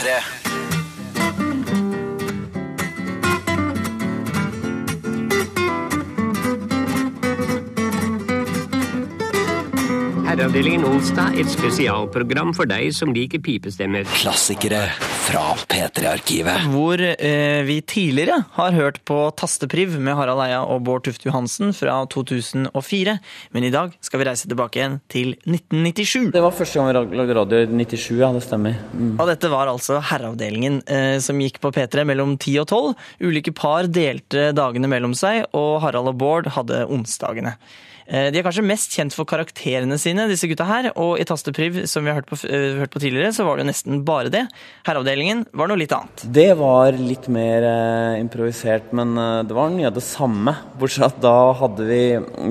P3. Herreavdelingen onsdag, et spesialprogram for deg som liker pipestemmer. Klassikere fra P3-arkivet. Hvor eh, vi tidligere har hørt på Tastepriv med Harald Eia og Bård Tufte Johansen fra 2004. Men i dag skal vi reise tilbake igjen til 1997. Det var første gang vi lagde radio i 97, ja. Det stemmer. Mm. Og dette var altså Herreavdelingen eh, som gikk på P3 mellom 10 og 12. Ulike par delte dagene mellom seg, og Harald og Bård hadde onsdagene. Eh, De er kanskje mest kjent for karakterene sine, disse gutta her. Og i Tastepriv, som vi har hørt på, eh, hørt på tidligere, så var det jo nesten bare det. Herreavdelingen var noe litt annet. Det var litt mer eh, improvisert, men eh, det var mye av det samme. Bortsett at da hadde vi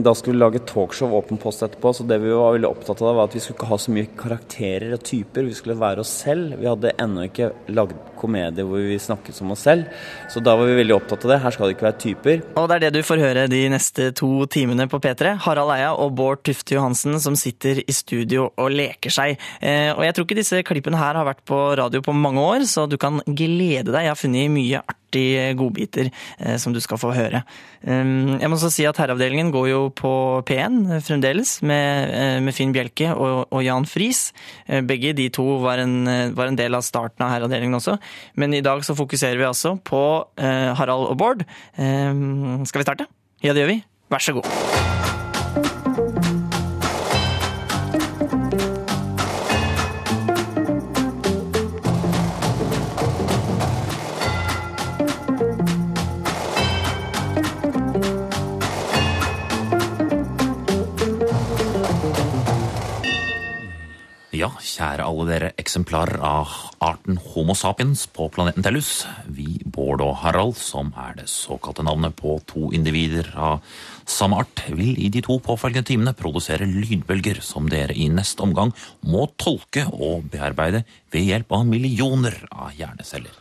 Da skulle vi lage talkshow Åpen post etterpå, så det vi var veldig opptatt av, var at vi skulle ikke ha så mye karakterer og typer. Vi skulle være oss selv. Vi hadde ennå ikke lagd komedie hvor vi snakket som oss selv, så da var vi veldig opptatt av det. Her skal det ikke være typer. Og det er det du får høre de neste to timene på P3. Harald Eia og Bård Tufte Johansen som sitter i studio og leker seg. Eh, og jeg tror ikke disse klippene her har vært på radio på mange år, så du kan glede deg. Jeg har funnet mye artige godbiter eh, som du skal få høre. Um, jeg må også si at Herreavdelingen går jo på P1 eh, fremdeles, med, eh, med Finn Bjelke og, og Jan Friis. Eh, begge de to var en, var en del av starten av Herreavdelingen også. Men i dag så fokuserer vi altså på Harald og Bård. Eh, skal vi starte? Ja, det gjør vi. Vær så god. Kjære alle dere eksemplarer av arten Homo sapiens på planeten Tellus. Vi, Bård og Harald, som er det såkalte navnet på to individer av samme art, vil i de to påfølgende timene produsere lydbølger som dere i neste omgang må tolke og bearbeide ved hjelp av millioner av hjerneceller.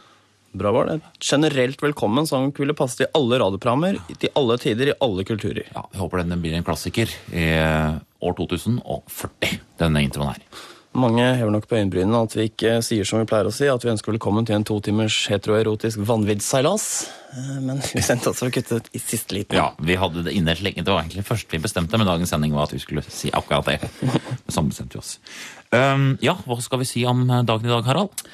Bra var det. Generelt velkommen som ville passe til alle radioprogrammer, til alle tider, i alle kulturer. Ja, Vi håper den blir en klassiker i år 2040, denne introen her. Mange hever nok på øyenbrynene at vi ikke sier som vi pleier å si, at vi ønsker velkommen til en to timers heteroerotisk vanviddsseilas. Eh, Men vi sendte oss for å kutte i siste liten. Ja, vi hadde det innelt lenge. Det var egentlig først vi bestemte med dagens sending, var at vi skulle si akkurat det. Men Sånn bestemte vi oss. Um, ja, hva skal vi si om dagen i dag, Harald?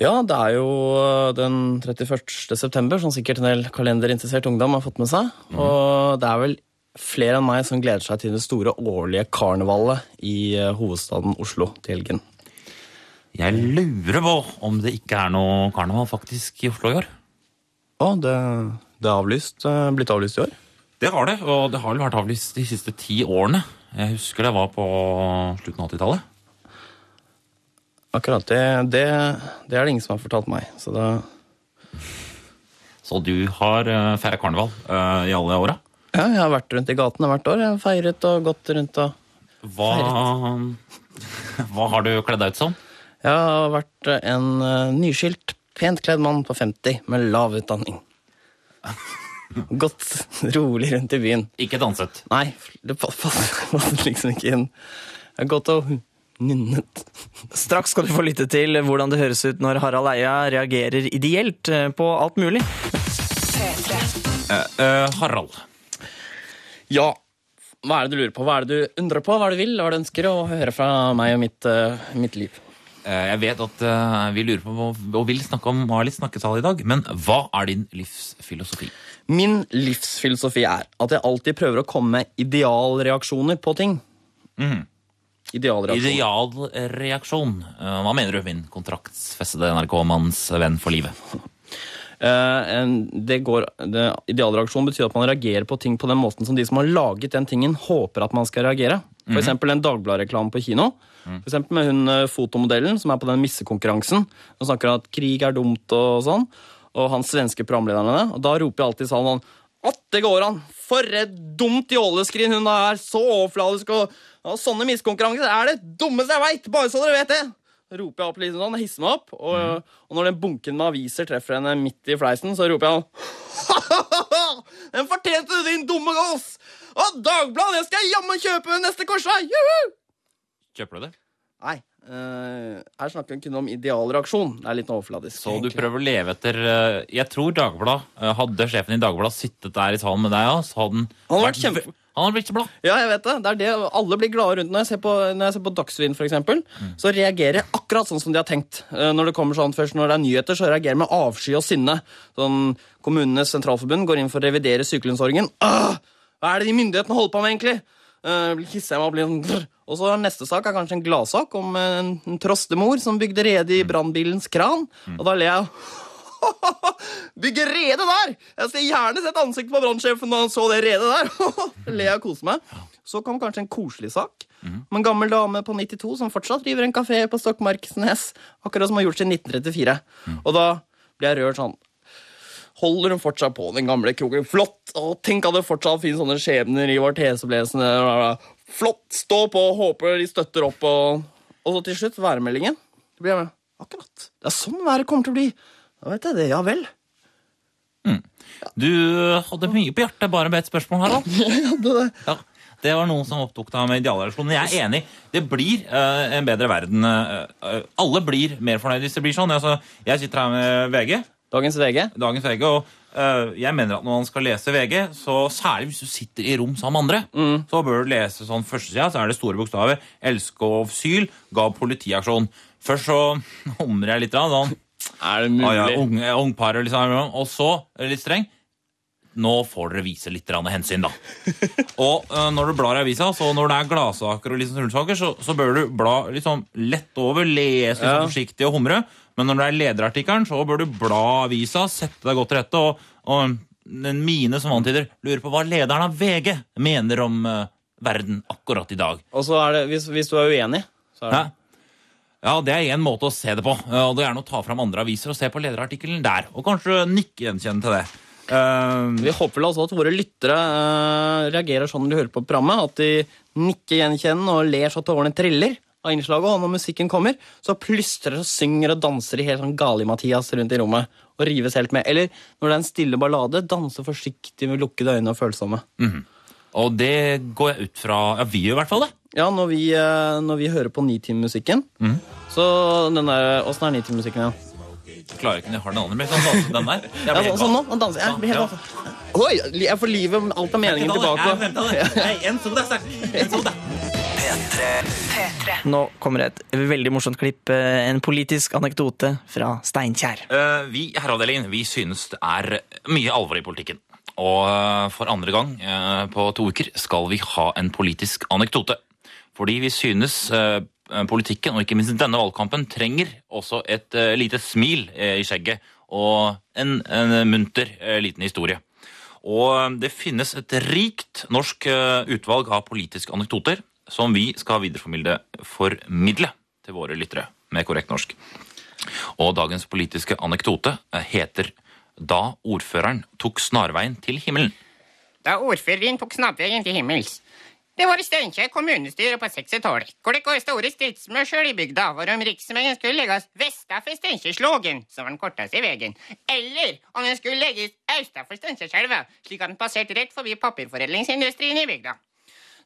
Ja, det er jo eh, den 31. september, som sikkert en del kalenderinteressert ungdom har fått med seg. Og det er vel flere enn meg som gleder seg til det store årlige karnevalet i eh, hovedstaden Oslo til helgen. Jeg lurer på om det ikke er noe karneval faktisk i Oslo i år. Å, det, det er avlyst, eh, blitt avlyst i år? Det har det, og det har vel vært avlyst de siste ti årene. Jeg husker det var på slutten av 80-tallet. Akkurat det, det, det er det ingen som har fortalt meg. Så det Så du har uh, feira karneval uh, i alle åra. Ja, jeg har vært rundt i gatene hvert år. Jeg har feiret og gått rundt og Hva, hva har du kledd deg ut som? Jeg har vært en eh, nyskilt, pent kledd mann på 50 med lav utdanning. Gått rolig rundt i byen. Ikke danset. Nei, det passet liksom ikke inn. Jeg har gått og nynnet. Straks skal du få lytte til hvordan det høres ut når Harald Eia reagerer ideelt eh, på alt mulig. Uh, uh, Harald. Ja, hva er det du lurer på? Hva er det du undrer på? Hva er det du vil? Hva er det du ønsker å høre fra meg og mitt, uh, mitt liv? Eh, jeg vet at eh, vi lurer på og vil snakke om har litt snakketall i dag, men hva er din livsfilosofi? Min livsfilosofi er at jeg alltid prøver å komme med idealreaksjoner på ting. Mhm. Idealreaksjon. Idealreaksjon. Hva mener du, min kontraktsfestede NRK-manns venn for livet? Eh, det går, det, idealreaksjon betyr at man reagerer på ting på den måten som de som har laget den tingen, håper at man skal reagere. For eksempel en Dagbladet-reklame på kino. For eksempel med hun eh, fotomodellen som er på den missekonkurransen. Hun snakker om at krig er dumt og sånn. Og han svenske programlederne. Og da roper jeg alltid sånn At det går an! For et dumt jåleskrin hun er! Så overfladisk og, og Sånne missekonkurranser er det dummeste jeg veit! Bare så dere vet det! Roper jeg opp litt sånn, hisser meg opp, og, og når den bunken med aviser treffer henne midt i fleisen, så roper jeg Den fortjente du, din dumme gås! Og Dagbladet, det skal jeg jammen kjøpe neste korsvei! Juhu! Kjøper du det? Nei. Uh, her snakker vi kun om idealreaksjon. Det er litt overfladisk. Så du prøver å leve etter uh, Jeg tror Dagbladet uh, Hadde sjefen i Dagbladet sittet der i salen med deg, ja, så hadde han vært kjempe- Han har blitt så blad. Ja, jeg vet det. det er det. Alle blir glade rundt når jeg ser på, når jeg på Dagsrevyen, for eksempel, Så reagerer jeg akkurat sånn som de har tenkt. Eh, Når det kommer sånn først når det er nyheter, så reagerer jeg med avsky og sinne. Sånn, Kommunenes sentralforbund går inn for å revidere sykelønnsordningen. Hva er det de myndighetene holder på med, egentlig? Uh, hisser jeg meg og blir sånn. Og så Neste sak er kanskje en gladsak om en, en trostemor som bygde rede i brannbilens kran. Og da ler jeg. Bygge rede der! Jeg skulle gjerne sett ansiktet på brannsjefen når han så det redet der. ler og meg. Så kom kanskje en koselig sak om en gammel dame på 92 som fortsatt driver en kafé på Stokmarknes. Akkurat som hun har gjort siden 1934. Og da blir jeg rørt sånn holder hun fortsatt på den gamle kroken. Flott! Og tenk at det fortsatt finnes sånne skjebner i vårt heseblesende Flott! Stå på, håper de støtter opp. Og, og så til slutt værmeldingen. Det blir jeg med. Akkurat. Det er sånn været kommer til å bli. Da vet jeg det. Ja vel. Du hadde mye på hjertet bare med ett spørsmål, Harald. Jeg hadde det. Ja, det var noen som opptok deg med idealrelasjonen. Jeg er enig. Det blir uh, en bedre verden. eh, alle blir mer fornøyd hvis det blir sånn. Altså, jeg sitter her med VG, Dagens VG. dagens VG, og uh, jeg mener at når man skal lese VG, så særlig hvis du sitter i rom sammen med andre, så bør du lese sånn førstesida, så er det store bokstaver. 'Elskovsyl ga politiaksjon. Først så humrer jeg litt, da, sånn Er det mulig? Ah, ja, ung, ungparet, liksom. Og så, litt streng Nå får dere vise litt hensyn, da. Og uh, når du blar i avisa, så når det er gladsaker og liksom sånn rundsaker, så, så bør du bla sånn lett over, lese liksom, Ja. forsiktig og humre. Men når det er lederartikkelen, så bør du bla avisa, sette deg godt til rette og, og en mine som antyder lurer på hva lederen av VG mener om uh, verden akkurat i dag. Og så er det, hvis, hvis du er uenig, så er det? Ja, det er én måte å se det på. Og det er å ta fram andre aviser og se på lederartikkelen der. Og kanskje nikke gjenkjennende til det. Uh, Vi håper vel altså at våre lyttere uh, reagerer sånn når de hører på programmet. At de nikker gjenkjennende og ler så tårene triller av innslaget. Og når musikken kommer, så plystrer og synger og danser de helt sånn Gali-Mathias rundt i rommet. Og rives helt med. Eller når det er en stille ballade, danser forsiktig med lukkede øyne og følsomme. og det går jeg ut fra Ja, vi gjør i hvert fall det. Ja, når vi, eh, når vi hører på Nitimemusikken, så den der Åssen er Nitimemusikken igjen? Jeg klarer ikke når jeg har den andre, men Sånn, den der. Jeg Ja, blir sånn, sånn nå. Danser jeg. jeg. blir helt Ja. Oi, jeg får livet, alt av meningen tilbake. Nå kommer et veldig morsomt klipp. eh, En politisk anekdote fra Steinkjer. Eh, vi i Herreavdelingen vi synes det er mye alvor i politikken. Og for andre gang på to uker skal vi ha en politisk anekdote. Fordi vi synes eh, politikken, og ikke minst denne valgkampen, trenger også et eh, lite smil eh, i skjegget og en, en munter liten historie. Og det finnes et rikt norsk utvalg av politiske anekdoter som vi skal videreformidle formidle til våre lyttere med korrekt norsk. Og dagens politiske anekdote heter Da ordføreren tok snarveien til himmelen. Da ordføreren tok snarveien til himmels. Det var i Steinkjer kommunestyre på 60-tallet, hvor det går store stridsmørsel i bygda, hvorom riksveien skulle legges vestafor Steinkjerslågen, som var den korteste veien, eller om den skulle legges østafor Steinkjerselva, slik at den passerte rett forbi papirforedlingsindustrien i bygda.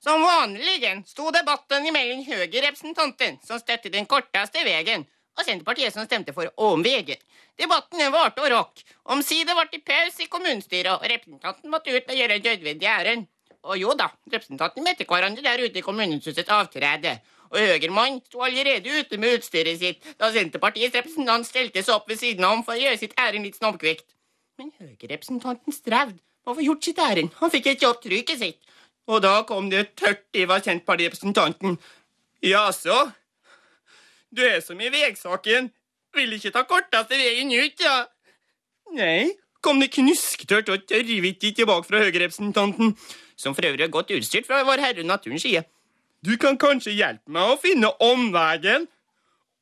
Som vanlig sto debatten mellom Høyre-representanten, som støttet den korteste veien, og Senterpartiet som stemte for omveien. Debatten varte og rakk. Omsider ble det pause i kommunestyret, og representanten måtte ut og gjøre nødvendig ærend. Og jo da, representanten møtte hverandre der ute i kommunehusets avtrede. Og Høgermann sto allerede ute med utstyret sitt da Senterpartiets representant stelte seg opp ved siden av ham for å gjøre sitt ærend litt snobbkvikt. Men Høyre-representanten strevde med å få gjort sitt ærend. Han fikk ikke opp trykket sitt. Og da kom det tørt i hva Senterparti-representanten. Jaså? Du er som i vegsaken. Vil ikke ta korteste veien ut, ja? Nei, kom det knusktørt og tørrvittig tilbake fra Høyre-representanten, som for øvrig er godt utstyrt fra Vår Herre naturens side. Du kan kanskje hjelpe meg å finne omveien?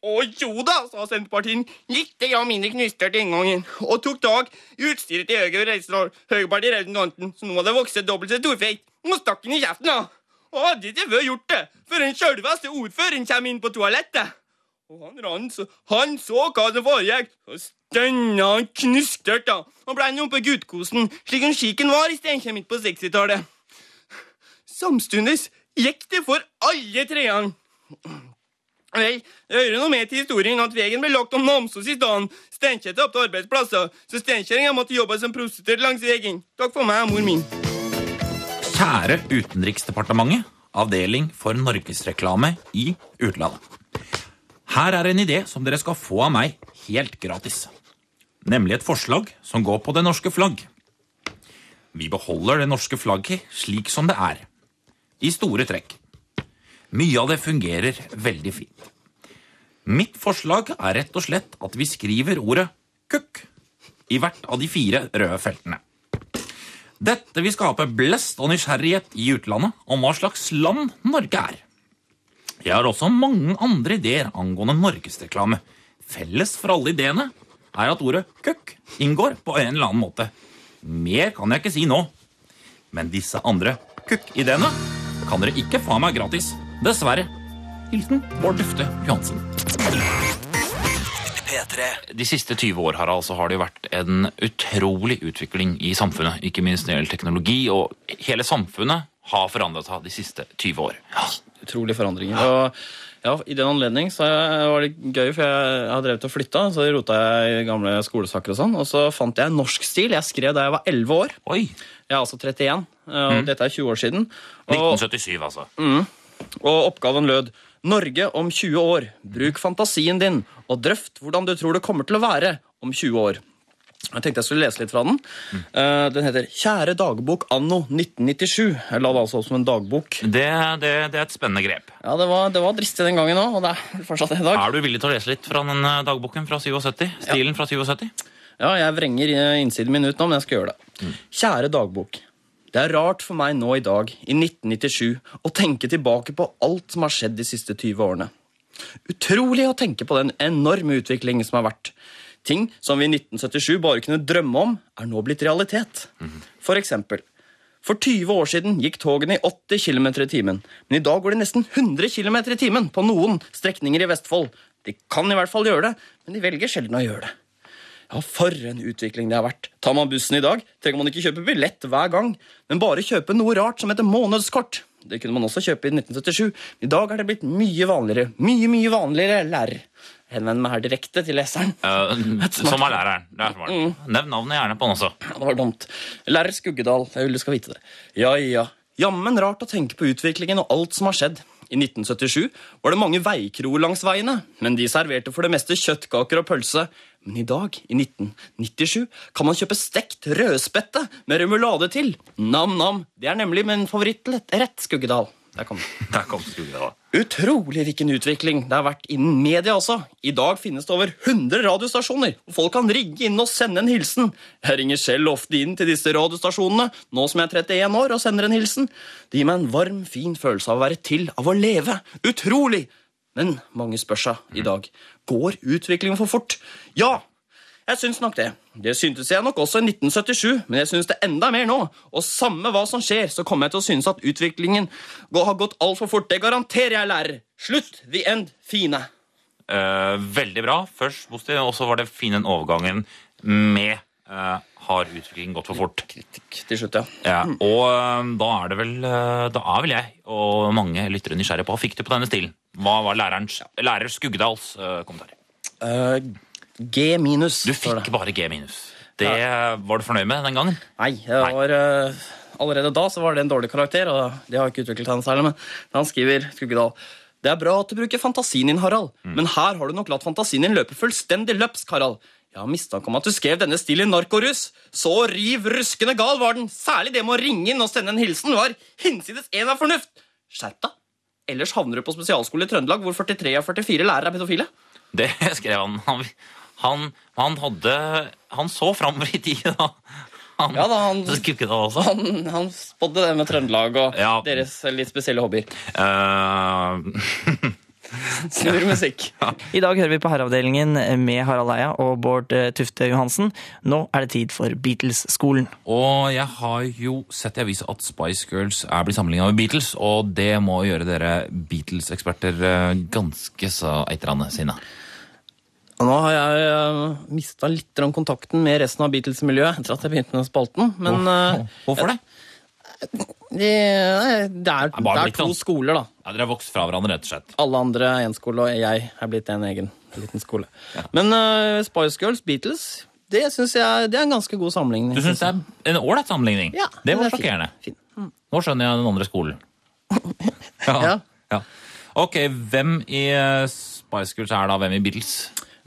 Å jo da, sa Senterpartiet litt mindre knustert den gangen, og tok tak i utstyret til Høyre-partirepresentanten, som nå hadde vokst dobbelt så storfeit, og stakk den i kjeften, da. Og hadde ikke før gjort det, før den sjølveste ordføreren kommer inn på toalettet. Og han Rans, han så hva som foregikk, og stønna knustert da. Og blei nå på guttkosen, slik han skiken var i Steinkjer midt på 60-tallet. Samstundes gikk det for alle treene. Vel, det hører noe med til historien at veien ble lagt om Namsos i stedet. Steinkjer tapte arbeidsplasser, så steinkjerringa måtte jobbe som prostituert langs veien. Takk for meg, mor min. Kjære Utenriksdepartementet, avdeling for norgesreklame i utlandet. Her er en idé som dere skal få av meg helt gratis. Nemlig et forslag som går på det norske flagg. Vi beholder det norske flagget slik som det er. I store trekk. Mye av det fungerer veldig fint. Mitt forslag er rett og slett at vi skriver ordet kukk i hvert av de fire røde feltene. Dette vil skape blest og nysgjerrighet i utlandet om hva slags land Norge er. Jeg har også mange andre ideer angående norgesreklame. Felles for alle ideene er at ordet kukk inngår på en eller annen måte. Mer kan jeg ikke si nå. Men disse andre kukk-ideene kan dere ikke få av meg gratis. Dessverre. Hilsen Bård Dufte Johansen. P3. De siste 20 år her altså har det jo vært en utrolig utvikling i samfunnet. Ikke minst når det gjelder teknologi, og hele samfunnet har forandret seg de siste 20 år. Ja. Utrolige forandringer. Og ja, I den anledning så var det gøy, for jeg har drevet og flytta. Så rota jeg i gamle skolesaker og sånn, og så fant jeg norsk stil. Jeg skrev da jeg var 11 år. Oi! Jeg er altså 31, og dette er 20 år siden. Og 1977, altså. Og oppgaven lød Norge om 20 år. Bruk fantasien din, og drøft hvordan du tror det kommer til å være om 20 år. Jeg tenkte jeg skulle lese litt fra den. Eh, Den heter Kjære dagbok anno 1997. Jeg la det altså opp som en dagbok. Det, det, det er et spennende grep. Ja, Det var, det var dristig den gangen òg, og det er fortsatt det i dag. Er du villig til å lese litt fra den eh, dagboken fra 77? Stilen fra 77? Ja, jeg vrenger eh, innsiden min ut nå, men jeg skal gjøre det. Kjære dagbok. Det er rart for meg nå i dag, i 1997, å tenke tilbake på alt som har skjedd de siste 20 årene. Utrolig å tenke på den enorme utviklingen som har vært. Ting som vi i 1977 bare kunne drømme om, er nå blitt realitet. For eksempel. For 20 år siden gikk togene i 80 km i timen, men i dag går de nesten 100 km i timen på noen strekninger i Vestfold. De kan i hvert fall gjøre det, men de velger sjelden å gjøre det. Ja, for en utvikling det har vært. Tar man bussen i dag, trenger man ikke kjøpe billett hver gang, men bare kjøpe noe rart som heter månedskort. Det kunne man også kjøpe i 1977. I dag er det blitt mye vanligere. Mye, mye vanligere, lærer. Jeg henvender meg her direkte til leseren. Uh, som er læreren. Er smart. Nevn navnet gjerne på den også. Ja, det var dumt. Lærer Skuggedal. Jeg vil du skal vite det. Ja, ja. Jammen rart å tenke på utviklingen og alt som har skjedd. I 1977 var det mange veikroer langs veiene, men de serverte for det meste kjøttkaker og pølse. Men i dag, i 1997, kan man kjøpe stekt rødspette med remulade til. Nam-nam. Det er nemlig min favorittrett, Skuggedal. Der kom. Der kom. Utrolig hvilken utvikling det har vært innen media også. I dag finnes det over 100 radiostasjoner, og folk kan ringe inn og sende en hilsen. Jeg ringer selv ofte inn til disse radiostasjonene, nå som jeg er 31 år, og sender en hilsen. Det gir meg en varm, fin følelse av å være til, av å leve. Utrolig! Men mange spør seg i dag, går utviklingen for fort? Ja, jeg syns nok det. Det syntes jeg nok også i 1977, men jeg syns det enda mer nå. Og samme hva som skjer, så kommer jeg til å synes at utviklingen har gått altfor fort. Det garanterer jeg, lærer. Slutt. The end. Fine. Eh, veldig bra. Først Bosti, og så var det fin den overgangen med eh, har utviklingen gått for fort. Kritikk til slutt, ja. Ja, og eh, da er det vel eh, Da er vel jeg og mange lyttere nysgjerrige på hva fikk du på denne stilen. Hva var lærerens, lærer Skugdals eh, kommentar? Eh, G minus. Du fikk bare G minus. Det Var du fornøyd med den gangen? Nei, jeg var Uh, allerede da så var det en dårlig karakter, og det har ikke utviklet han særlig, men han skriver Skuggedal Det er bra at du bruker fantasien din, Harald, men her har du nok latt fantasien din løpe fullstendig løpsk, Harald. Jeg har mistanke om at du skrev denne stilen narkorus. Så riv ruskende gal var den. Særlig det med å ringe inn og sende en hilsen var hinsides en av fornuft. Skjerp deg. Ellers havner du på spesialskole i Trøndelag, hvor 43 av 44 lærere er pedofile. Det skrev han. Han, han, han hadde Han så framover i tid, da. Han, Ja da, han-. Han, han spådde det med Trøndelag og Ja. deres litt spesielle hobbyer. Uh... Snurr musikk. I dag hører vi på Herreavdelingen med Harald Eia og Bård eh, Tufte Johansen. Nå er det tid for Beatles-skolen. Og jeg har jo sett i avisa at Spice Girls er blitt sammenligna med Beatles, og det må gjøre dere Beatles-eksperter eh, ganske så eitrende sinna. Nå har jeg uh, mista litt kontakten med resten av Beatles-miljøet etter at jeg begynte med spalten. Men eh, Hvorfor det? Det, er- det er, det er to sånn. skoler, da. Ja, Dere har vokst fra hverandre, rett og slett. Alle andre er én skole, og jeg er blitt en egen liten skole. Men uh, Spice Girls, Beatles, det syns jeg det er en ganske god sammenligning. Du syns det er en ålreit sammenligning? Ja, det var er fin. sjokkerende. Fin. Nå skjønner jeg den andre skolen. Ja. Ja. ja. Ok, hvem i eh, Spice Girls er da hvem i Beatles?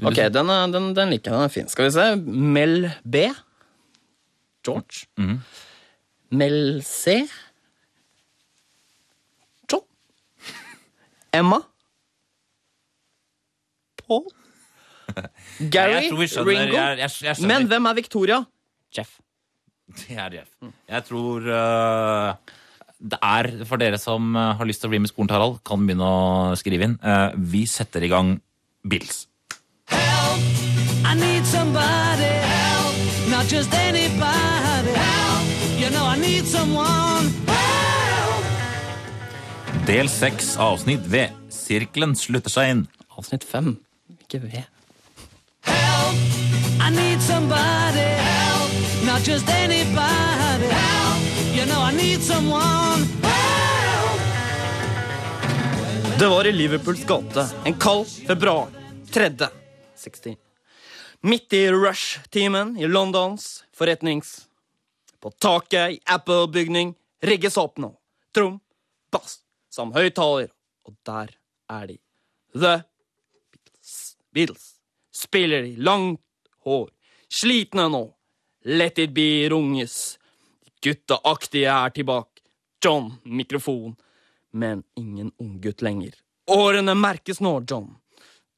Ok, den, er, den, den liker jeg. Den er fin. Skal vi se. Mel B. George. Mhm. Mel C. John. Emma. Paul. Gary. Jeg tror vi skjønner. Ringo. Jeg, jeg, jeg skjønner. Men hvem er Victoria? Jeff. Det er Jeff. Jeg tror uh, det er, for dere som eh, har lyst til å bli med skolen til Harald, kan begynne å skrive inn. Uh, vi setter i gang Beatles. I need somebody help, not just anybody help. You know I need someone help. Del seks, avsnitt V. Sirkelen slutter seg inn. Avsnitt fem. Ikke V. I need somebody help, not just anybody help. You know I need someone help. Det var i Liverpools gate en kald februar. Tredje. 60. Midt i rush-timen i Londons forretnings. På taket i Apple-bygning rigges opp nå. Trom, bass, samt høyttaler. Og der er de. The Beatles. Beatles. Spiller de langt hår. Slitne nå. Let it be runges. Gutteaktige er tilbake. John, mikrofon. Men ingen unggutt lenger. Årene merkes nå, John.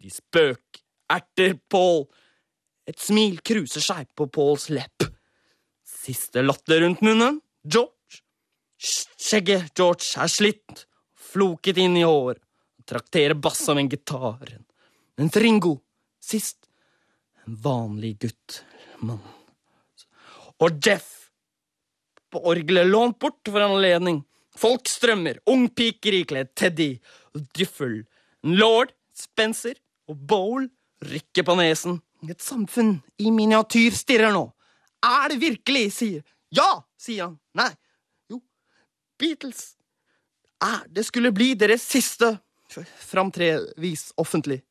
De spøk, erter Paul. Et smil kruser seg på Pauls lepp. Siste latter rundt munnen. George. Skjegget George er slitt, floket inn i hår. Trakterer bass som en gitar. Mens Ringo, sist, en vanlig gutt, mann. Og Jeff på orgelet lånt bort for anledning. Folk strømmer, ungpiker ikledd Teddy og Diffel. Lord, Spencer og Bowl rykker på nesen. Et samfunn i miniatyr stirrer nå. Er det virkelig, sier Ja, sier han. Nei. Jo, Beatles. Er det skulle bli deres siste framtrevis offentlig.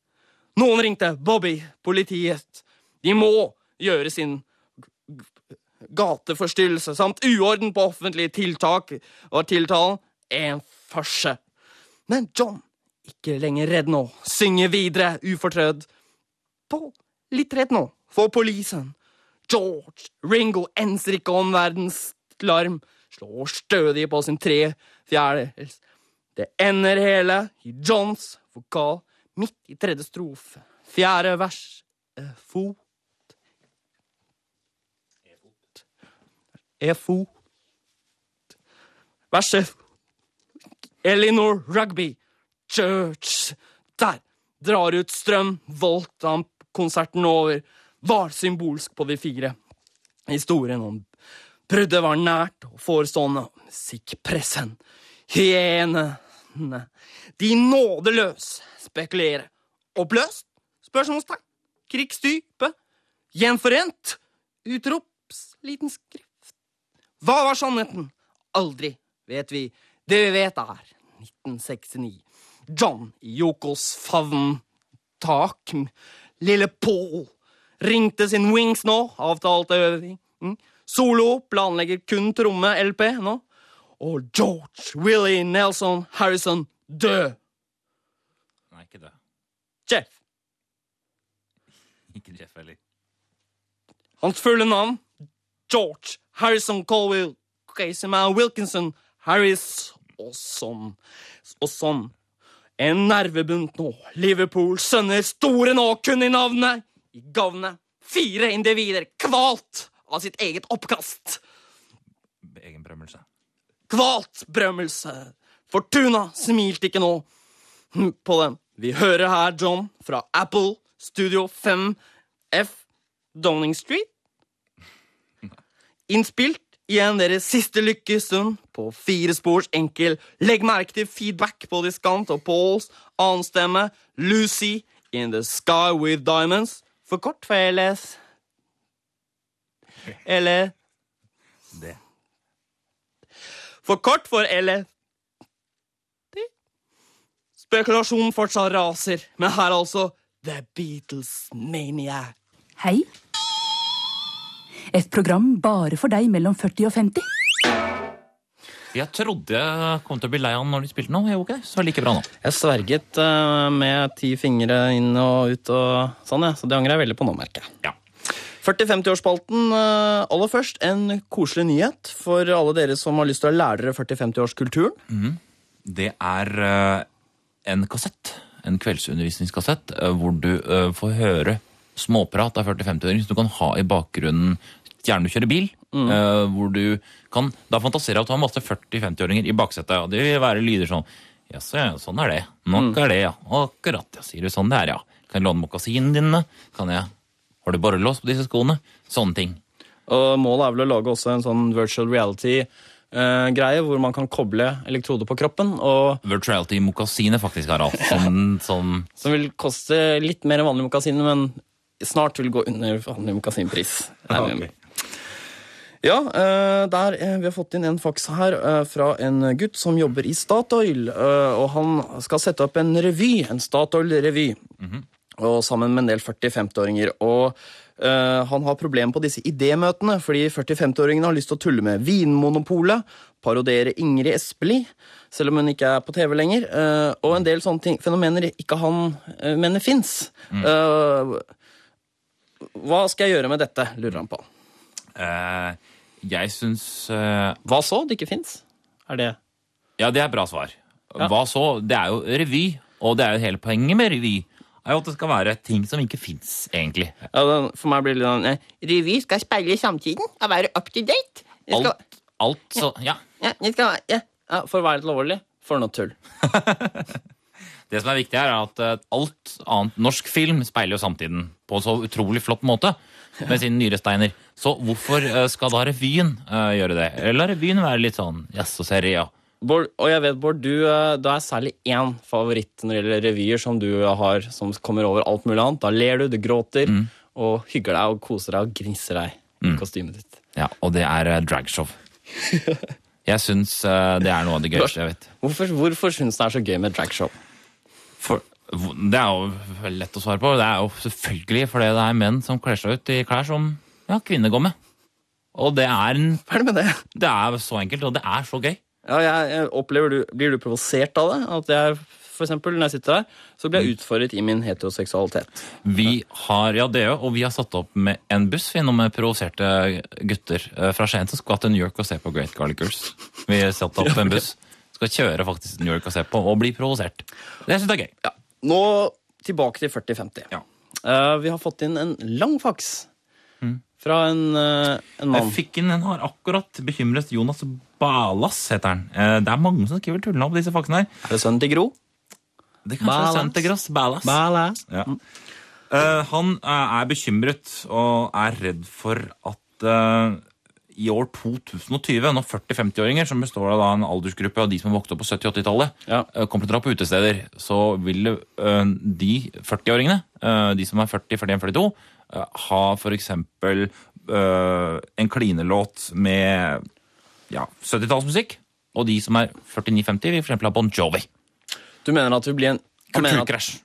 Noen ringte Bobby, politiet. De må gjøre sin gateforstyrrelse samt uorden på offentlige tiltak var tiltalen en farse. Men John, ikke lenger redd nå, synger videre ufortrødd. Paul, litt redd nå, for polisen. George, Ringo enser ikke om verdens larm, slår stødig på sin tre fjerdedels. Det ender hele i Johns vokal midt i tredje strofe. Fjerde vers. eh, Fot. E-fot. Verset Elinor Rugby. Church. Der. Drar ut strøm. Voltamp-konserten over. Var symbolsk på de fire. Historien om bruddet var nært og forestående. Musikkpressen. Hyenene. De nådeløs spekulerer. Oppløst? Spørsmålstegn. Krigstype. Gjenforent? Utrops. Liten skrift. Hva var sannheten? Aldri vet vi. Det vi vet, er 1969. John i Yokos favn. Tak. Lille Paul ringte sin Wings nå. Avtalte øving. Mm. Solo planlegger kun tromme-LP nå. Og George Willie Nelson Harrison død. Nei, ikke det. Jeff. Ikke Jeff heller. Hans fulle navn George Harrison Colville Casey Man Wilkinson Harris og sånn. Og sånn. En nervebunt nå. Liverpool sønner store nå, kun i navnet. I gavnet. Fire individer kvalt av sitt eget oppkast. Egen brømmelse. Kvalt brømmelse. Fortuna smilte ikke nå på dem. Vi hører her John fra Apple Studio 5F Downing Street. Innspilt igjen deres siste lykkestund på fire spors enkel. Legg merke til feedback på diskant og Pauls annenstemme. Lucy in the sky with diamonds. For kort for LS. Eller Det. for kort for LS. Spekulasjonen fortsatt raser, men her er altså The Beatles Mania. Hei. Et program bare for deg mellom 40 og 50. Jeg trodde jeg kom til å bli lei av den når de spilte nå. Jo, ok, så like bra nå. Jeg sverget eh, med ti fingre inn og ut og sånn, ja. Så det angrer jeg veldig på nå, merker jeg. Ja. 40-50-årsspalten. eh, aller først en koselig nyhet for alle dere som har lyst til å lære dere 40-50-årskulturen. Det er eh, en kassett, en kveldsundervisningskassett, hvor du får høre småprat av 40-50-åringer som du kan ha i bakgrunnen gjerne du kjører bil. eh, hvor du kan da fantasere at du har masse 40-50-åringer i baksetet. Og det vil være lyder sånn Jaså, ja, sånn er det. Nok er det, ja. Akkurat, ja. Sier du sånn det er, ja. Kan jeg låne mokasinene dine? Kan jeg Har du borrelås på disse skoene? Sånne ting. Og målet er vel å lage også en sånn virtual reality-greie, hvor man kan koble elektroder på kroppen, og Virtuality mokasiner, faktisk, Harald. Som, som som vil koste litt mer enn vanlige mokasiner, men snart vil gå under mokasinpris. regner vi med. Ja, eh, der, eh, vi har fått inn en faks her eh, fra en gutt som jobber i Statoil. Og han skal sette opp en revy, en Statoil-revy. Og sammen med en del 40-50-åringer. Og han har problemer på disse idémøtene, fordi 40-50-åringene har lyst til å tulle med Vinmonopolet, parodere Ingrid Espelid, selv om hun ikke er på TV lenger, og en del sånne ting, fenomener ikke han mener fins. Hva skal jeg gjøre med dette, lurer han på. eh, Jeg syns eh, Hva så? Det ikke fins? Er det Ja, det er bra svar. Hva så? Det er jo revy, og det er jo hele poenget med revy. er jo at det skal være ting som ikke fins, egentlig. ja, For meg blir det litt sånn eh, Revy skal speile samtiden og være up to date. Skal, Alt, alt så Ja. ja, ja skal, ja. Ja, for å være litt alvorlig, for noe tull. Det som er viktig her, er at eh, alt annet norsk film speiler jo samtiden på en så utrolig flott måte med sine nyresteiner. Så hvorfor eh, skal da revyen eh, gjøre det? Eller la revyen være litt sånn jaså-serie, ja. Bård, og jeg vet, Bård, du, det er særlig én favoritt når det gjelder revyer som du har, som kommer over alt mulig annet. Da ler du, du gråter, og hygger deg og koser deg og gnisser deg i kostymet ditt. ja og det er dragshow. Jeg syns det er noe av det gøyeste jeg vet. Hvorfor, hvorfor syns du det er så gøy med dragshow? For, det er jo lett å svare på. Det er jo selvfølgelig fordi det er menn som kler seg ut i klær som ja, kvinner går med. Og det er, en, er med det? det er så enkelt, og det er så gøy. Ja, jeg, jeg opplever du, Blir du provosert av det? At jeg, for eksempel, når jeg sitter der, så blir jeg utfordret i min heteroseksualitet. Vi har, ja det òg, og vi har satt opp med en buss vi med provoserte gutter eh, fra Skien som skal til New York og se på Great Garlic Girls. Vi satt opp en buss. Skal kjøre faktisk til New York og se på, og bli provosert. Det syns jeg er gøy. Ja. Nå tilbake til 40-50. Ja. Uh, vi har fått inn en lang faks fra en, uh, en mann. Inn en har akkurat bekymret Jonas Balas, heter han. Uh, Det er mange som skriver tullene på disse faksene her. Er det sønnen til Gro? Det kanskje Balas. er Gross. Balas. Balas. Ja. Eh, han er bekymret og er redd for at i år 2020, når 40-50-åringer, som består av da en aldersgruppe av de som har vokst opp på 70-80-tallet, Ja. eh, kommer til å dra på utesteder, så vil eh, de 40-åringene, eh, de som er 40, 41, 42, eh, ha eh, en klinelåt med ja, 70-tallsmusikk, og de som er 49-50 vil eksempel ha Bon Jovi. Du mener at det blir en Kulturkrasj.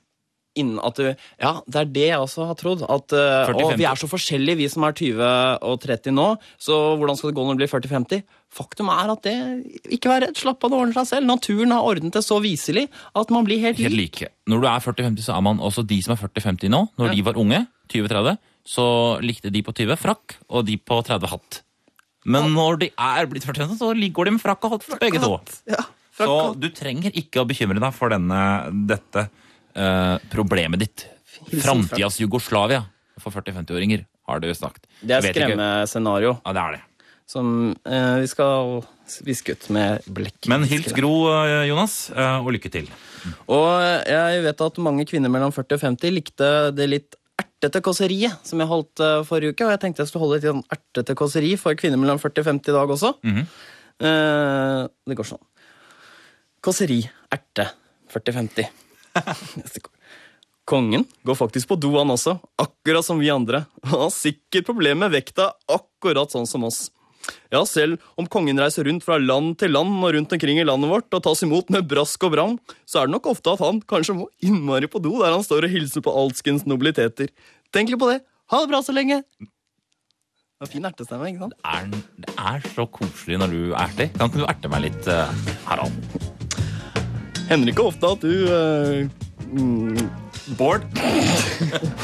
Innen at du, Ja, det er det jeg også har trodd. At, uh, 40-50. og vi er så forskjellige, vi som er 20 og 30 nå. Så hvordan skal det gå når det blir 40-50? Faktum er at det Ikke vær redd, slapp av, det ordner seg selv. Naturen har ordnet det så viselig at man blir helt Helt lik. like. Når du er 40-50, så er man også de som er 40-50 nå. Når Ja. de var unge, 20-30, så likte de på 20 frakk, og de på 30 hatt. Men når de er blitt 40, så går de med frakk og hatt, begge to. Ja, Så du trenger ikke å bekymre deg for denne, dette eh, problemet ditt. Framtidas Jugoslavia for 40-50-åringer, har du sagt. Det er skremmescenario Ja, det er det. som eh, vi skal viske ut med blekk. Men hils Gro, eh, Jonas, og lykke til. Og jeg vet at mange kvinner mellom 40 og 50 likte det litt ertete kåseriet som jeg holdt forrige uke. Og jeg tenkte jeg skulle holde litt sånn ertete kåseri for kvinner mellom 40 og 50 i dag også. Mhm. Eh, det går sånn. Kåseri, erte, 40-50. Kongen går faktisk på do, han også. Akkurat som vi andre. Han har sikkert problemer med vekta, akkurat sånn som oss. Ja, selv om kongen reiser rundt fra land til land og rundt omkring i landet vårt og tas imot med brask og bram, så er det nok ofte at han kanskje må innmari på do der han står og hilser på alskens nobiliteter. Tenk litt på det. Ha det bra så lenge. Det er fin ertestemme, ikke sant? Er, det er så koselig når du erter. Kan ikke du erte meg litt, eh, Harald? Hender ikke ofte at du uh, mm, Bård?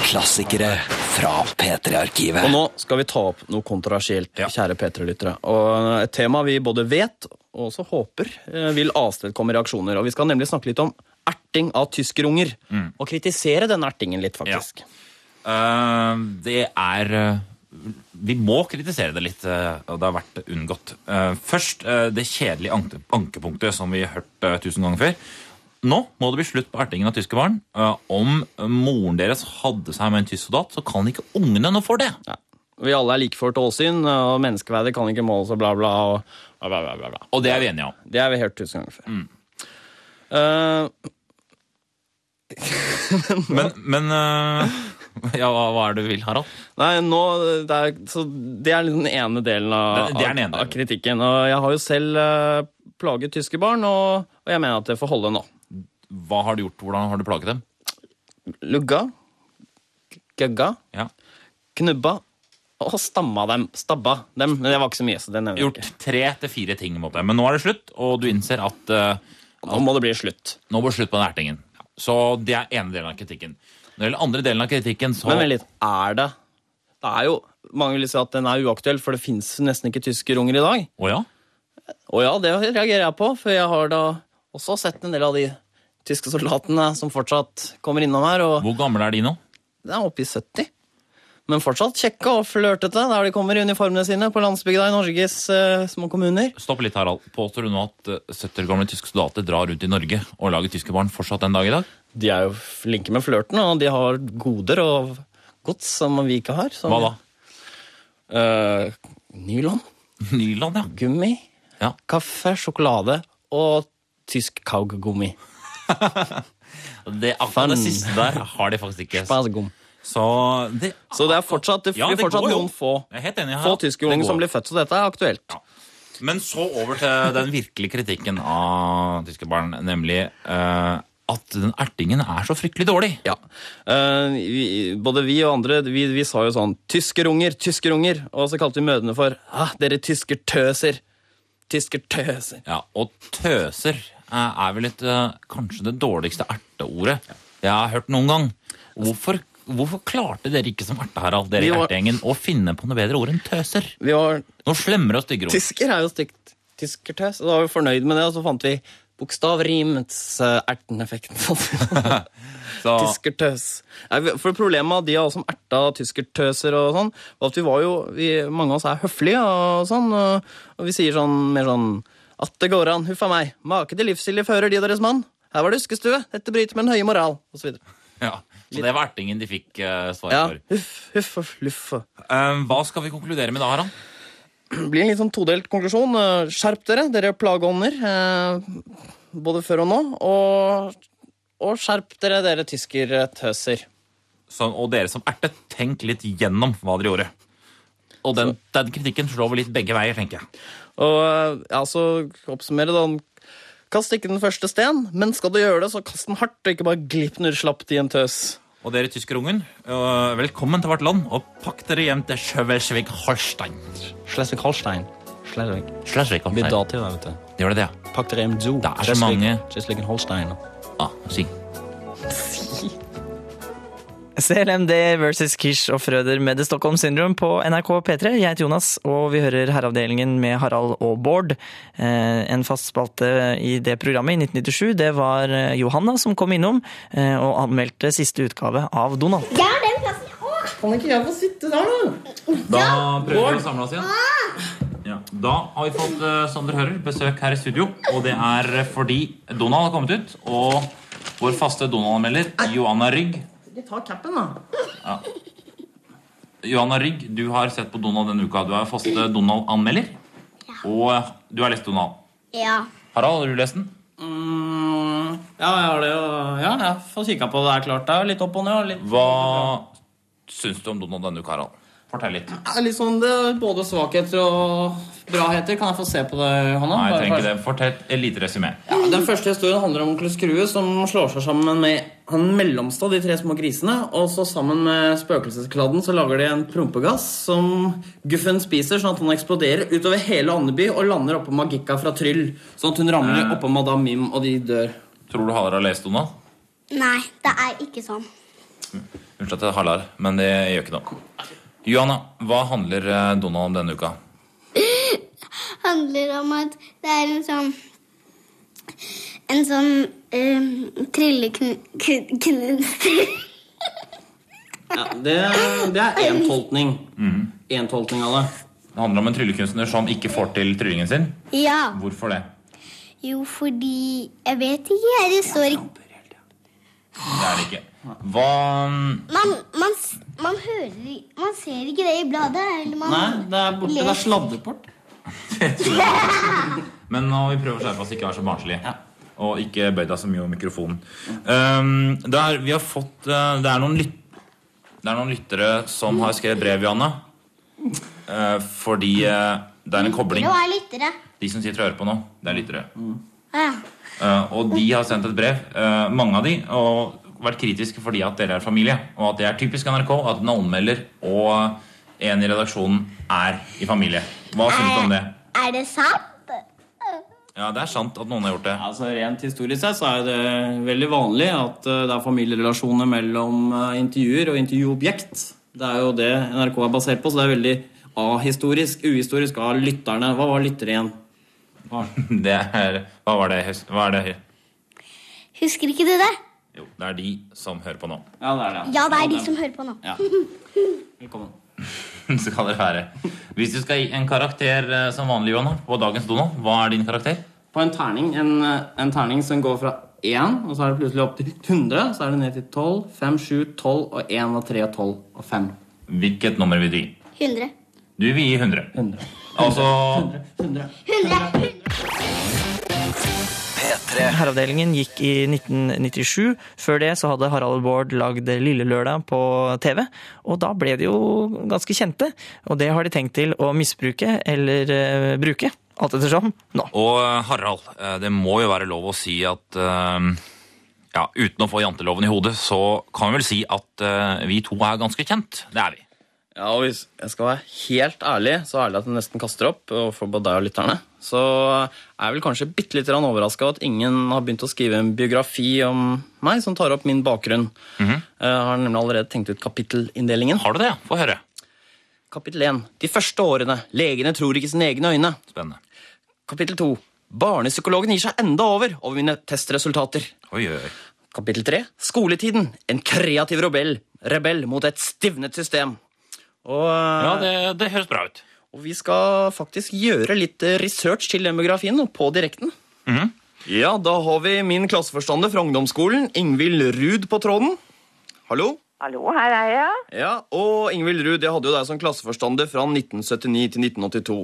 Klassikere fra P3-arkivet. Og nå skal vi ta opp noe kontroversielt, kjære P3-lyttere. Og et tema vi både vet og også håper eh, vil avstedkomme reaksjoner. Og vi skal nemlig snakke litt om erting av tyskerunger. Og kritisere den ertingen litt, faktisk. Eh, det er eh, Vi må kritisere det litt, eh, og det har vært unngått. Eh, først eh, det kjedelige anke, ankepunktet som vi har hørt tusen ganger før. Nå må det bli slutt på ertingen av tyske barn. Om moren deres hadde seg med en tysk soldat, så kan ikke ungene noe for det. Vi alle er like for tålsyn, åsyn, og menneskeverdet kan ikke måles og bla, bla. Og, bla, bla, bla. Og det er vi enige om. Det har vi hørt tusen ganger før. Eh, Men, men eh, Ja, hva, hva er det du vil, Harald? Nei, nå, det er, så det er den ene delen av, Det- det ene delen av kritikken. Og jeg har jo selv eh, plaget tyske barn, og, og jeg mener at det får holde nå. Hva har du gjort? Hvordan har du plaget dem? Lugga, gøgga, Ja. knubba og stamma dem. Stabba dem. Men det var ikke så mye, så det nevner jeg Gjort tre til fire ting mot dem. Men nå er det slutt, og du innser at eh, Nå må det bli slutt. nå må det slutt på den ertingen. Så det er ene delen av kritikken. Når det gjelder andre delen av kritikken, så Men vent litt, er det Det er jo Mange vil si at den er uaktuell, for det fins nesten ikke tyskerunger i dag. Å ja? Å ja, det reagerer jeg på, for jeg har da også sett en del av de tyske soldatene som fortsatt kommer innom her, og Hvor gamle er de nå? det er oppe i 70. Men fortsatt kjekke og flørtete der de kommer i uniformene sine på landsbygda i Norges uh, små kommuner. Stopp litt, Harald. Påstår du nå at eh, 70 år gamle tyske soldater drar rundt i Norge og lager tyske barn fortsatt den dag i dag? De er jo flinke med flørten, og de har goder og gods som vi ikke har. Hva da? Uh, nylon, Nyland, ja. gummi, Ja. kaffe, sjokolade og tysk kaugummi. Det, akkurat det siste der har de faktisk ikke. Spasgum. Så det, Så det er fortsatt, det Ja, det fortsatt noen få, enig. få. Det som blir født, så dette er aktuelt. Men så over til den virkelige kritikken av tyske barn, nemlig eh, at den ertingen er så fryktelig dårlig. Ja. Uh, vi, både vi og andre vi, vi sa jo sånn 'tyskerunger, tyskerunger', og så kalte vi mødrene for ah, 'dere tysker tøser'. Tysker tøser. Ja, Og tøser eh, er vel et, eh, kanskje det dårligste erteordet jeg har hørt noen gang. Hvorfor, hvorfor klarte dere ikke som erte, Harald, dere i ertegjengen, å finne på noe bedre ord enn tøser? Vi var Noe slemmere og styggere ord. Tysker er jo stygt. Tyskertøs. Og da var vi fornøyd med det, og så fant vi bokstavrimets erteneffekt. Tyskertøs. For problemet de av oss som erta tyskertøser og sånn, var at vi var jo vi, Mange av oss er høflige og sånn, og, vi sier sånn mer sånn At det går an, huff a meg. Make til livsvilje fører de deres mann. Her var det huskestue, Dette bryter med den høye moral. Videre. ja, så det var ertingen de fikk uh, svar Ja, for. huff, huff og- Eh, hva skal vi konkludere med da, Harald? Blir en litt sånn todelt konklusjon. Eh, Skjerp dere, dere plageånder. eh, Både før og nå. Og, og skjerp dere, dere tyskertøser. Sånn, og dere som ertet, tenk litt gjennom hva dere gjorde. Og den, den kritikken slår vel litt begge veier, tenker jeg. Og eh, ja, så oppsummere da. Kast ikke den første sten, men skal du gjøre det, så kast den hardt, og ikke bare glipp når slapt i en tøs. Og dere tyskerungen, velkommen til vårt land, og pakk dere hjem til Schleswig-Holstein. Schleswig-Holstein. Schleswig. Blir Schleswig-Holstein. dativ, vet du. Gjør det det, ja? Pakk dere hjem zu. Det er så mange. Schleswig-Holstein. Ah, si. CLMD versus Kish og Frøder med The Stockholm Syndrome på NRK P3. Jeg heter Jonas, og vi hører Herreavdelingen med Harald og Bård. Eh, En fast spalte i det programmet i 1997, det var eh, Johanna som kom innom eh, og anmeldte siste utgave av Donald. Ja, den plassen Åh, Kan ikke jeg få sitte der, da? Da prøver vi å samle oss igjen. Ja. Da har vi fått, som dere hører, besøk her i studio. Og det er fordi Donald har kommet ut, og vår faste Donald-anmelder, Johanna Rygg Ikke tar capen, da. Johanna Rygg, du har sett på Donald denne uka. Du er faste Donald-anmelder. Og øh, du har lest Donald. Ja. Harald, har du lest den? Mm, ja, jeg har det jo. Ja, jeg får kikka på det. Det er klart det er litt opp og ned. Litt... Hva syns du om Donald denne uka, Harald? Fortell litt. Det er litt sånn, det er både svakheter og braheter. Kan jeg få se på det, Hanna? Nei, jeg trenger ikke det. Fortell et lite resymé. Ja, den første historien handler om onkel Skrue som slår seg sammen med han mellomste av de tre små grisene. Og så sammen med spøkelseskladden så lager de en prompegass som Guffen spiser, sånn at han eksploderer utover hele Andeby og lander oppå Magikka fra Tryll. Sånn at hun ramler Eh. oppå Madame Mim, og de dør. Tror du Halar har lest Donald? Nei, det er ikke sånn. Unnskyld at jeg halar, men det gjør ikke noe. Johanna, hva handler eh, Donald om denne uka? handler om at det er en sånn En sånn um, tryllekunstner Ja, det, det er én tolkning. Én tolkning av det. Det handler om en tryllekunstner som ikke får til tryllingen sin. Ja. Hvorfor det? Jo, fordi Jeg vet ikke. jeg, Det står ikke Det er det ikke. Hva man, man, man hører Man ser ikke det i bladet. Eller man, Nei, det er borte. Det er Les. sladdeport. Men nå vi prøver å skjerpe oss, ikke være så barnslige. Og ikke bøy deg så mye over mikrofonen. Um, det, er, vi har fått, eh, det, er noen lyt, det er noen lyttere som har skrevet brev, Johanne. Uh, fordi uh, det er en kobling. Det var lyttere. De som sitter og hører på nå, det er lyttere. Ja. Eh, og de har sendt et brev, eh, mange av de, og vært kritiske fordi at dere er familie. Og at det er typisk NRK at en anmelder og en i redaksjonen er i familie. Hva syns du om det? Er det sant? Ja, det er sant at noen har gjort det. Altså Rent historisk sett så er det veldig vanlig at eh, det er familierelasjoner mellom eh, intervjuer og intervjuobjekt. Det er jo det NRK er basert på, så det er veldig ahistorisk, uhistorisk av lytterne. Hva var lyttere igjen? Hva? Det er Hva var det? Hva er det? Husker ikke du det? Jo, det er de som hører på nå. Ja, det er det. Ja, det er de som hører på nå. Ja. Velkommen. skal dere være. Hvis du skal gi en karakter eh, som vanlig, Johan, på dagens Donald, hva er din karakter? På en terning, en, eh, en terning som går fra 1, og så er det plutselig opp til 100, så er det ned til 12, 5, 7, 12 og 1 og 3 og 12 og 5. Hvilket nummer vil du gi? 100. Du vil gi 100. 100. Altså 100. 100. Herreavdelingen gikk i 1997. Før det så hadde Harald Bård lagd Lille Lørdag på TV. Og da ble de jo ganske kjente. Og det har de tenkt til å misbruke eller eh, bruke. Alt ettersom nå. Og eh, Harald, eh, det må jo være lov å si at ja, uten å få janteloven i hodet, så kan vi vel si at vi to er ganske kjent. Det er vi. Ja, og Hvis jeg skal være helt ærlig, så ærlig at jeg nesten kaster opp, overfor for både deg og lytterne, så er jeg vel kanskje bitte litt overraska at ingen har begynt å skrive en biografi om meg som tar opp min bakgrunn. Jeg har nemlig allerede tenkt ut kapittelinndelingen. Har du det? Få høre. Kapittel 1. De første årene. Legene tror ikke sine egne øyne. Spennende. Kapittel 2. Barnepsykologen gir seg enda over over mine testresultater. Oi, oi. Kapittel 3. Skoletiden. En kreativ rebell, rebell mot et stivnet system. Og, eh, Ja, det, det høres bra ut. og vi skal faktisk gjøre litt research til demografien på direkten. Mhm. Ja, da har vi min klasseforstander fra ungdomsskolen, Ingvild Ruud, på tråden. Hallo? Hallo, her er jeg. Ja, og Ingvild Ruud, jeg hadde jo deg som klasseforstander fra 1979 til 1982.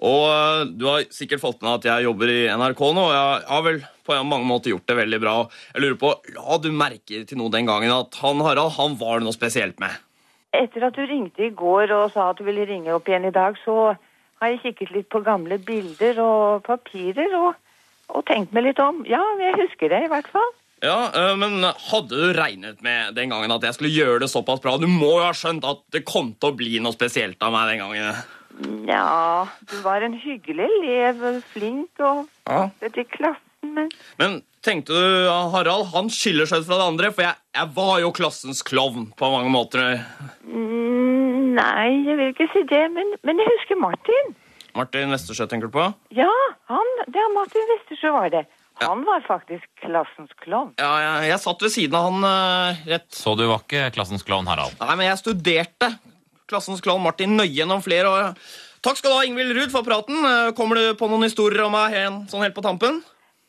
Og eh, du har sikkert fått med at jeg jobber i NRK nå, og jeg har vel på mange måter gjort det veldig bra. Jeg lurer på, La du merke til noe den gangen at han Harald han var det noe spesielt med? Etter at du ringte i går og sa at du ville ringe opp igjen i dag, så har jeg kikket litt på gamle bilder og papirer og, og tenkt meg litt om. Ja, jeg husker det i hvert fall. Ja, men Hadde du regnet med den gangen at jeg skulle gjøre det såpass bra? Du må jo ha skjønt at det kom til å bli noe spesielt av meg den gangen. Ja, du var en hyggelig elev, flink og Ja. i klassen, men Men tenkte du Harald han skiller seg ut fra det andre? For jeg, jeg var jo klassens klovn på mange måter. mm, Nei, jeg vil ikke si det, men, men jeg husker Martin. Martin Westersjø tenker du på? Ja, han, det er Martin Westersjø var det. Han var faktisk klassens klovn. Ja, jeg, jeg satt ved siden av han uh, rett Så du var ikke klassens klovn, Harald? Nei, men jeg studerte klassens klovn Martin nøye gjennom flere år. Takk skal du ha, Ingvild Ruud, for praten. Eh, Kommer du på noen historier om meg sånn helt på tampen?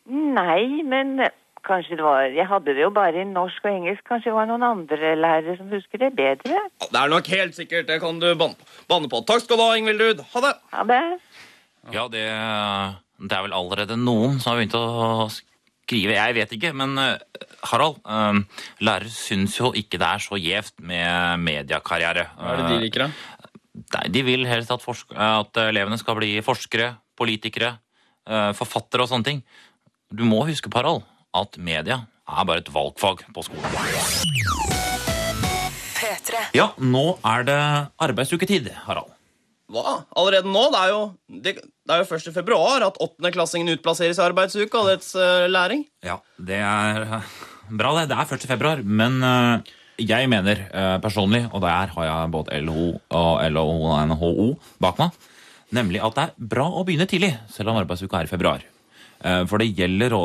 Nei, men eh, kanskje det var Jeg hadde det jo bare i norsk og engelsk. Kanskje det var noen andre lærere som husker det bedre. Ja, Det er nok helt sikkert. Det kan du banne på. Takk skal du ha, Ingvild Ruud. Ha det. Ha det. Ja, det, det er vel allerede noen som har begynt å skrive. Jeg vet ikke, men eh, Harald, lærere lærer syns jo ikke det er så gjevt med mediekarriere. Hva er det de liker, da? Nei, De vil helst at, forsk at elevene skal bli forskere, politikere, eh, forfattere og sånne ting. Du må huske, Harald, at media er bare et valgfag på skolen. Ja, nå er det arbeidsuketid, Harald. Hva? Allerede nå? Det er jo, det, det er jo 1. februar at åttendeklassingen utplasseres i arbeidsuka og dets uh, læring. Ja, det er eh, bra, det. Det er 1. februar, men uh, jeg mener uh, personlig, og der har jeg både LHO og LHO bak meg, nemlig at det er bra å begynne tidlig, selv om arbeidsuka er i februar. Eh, For det gjelder å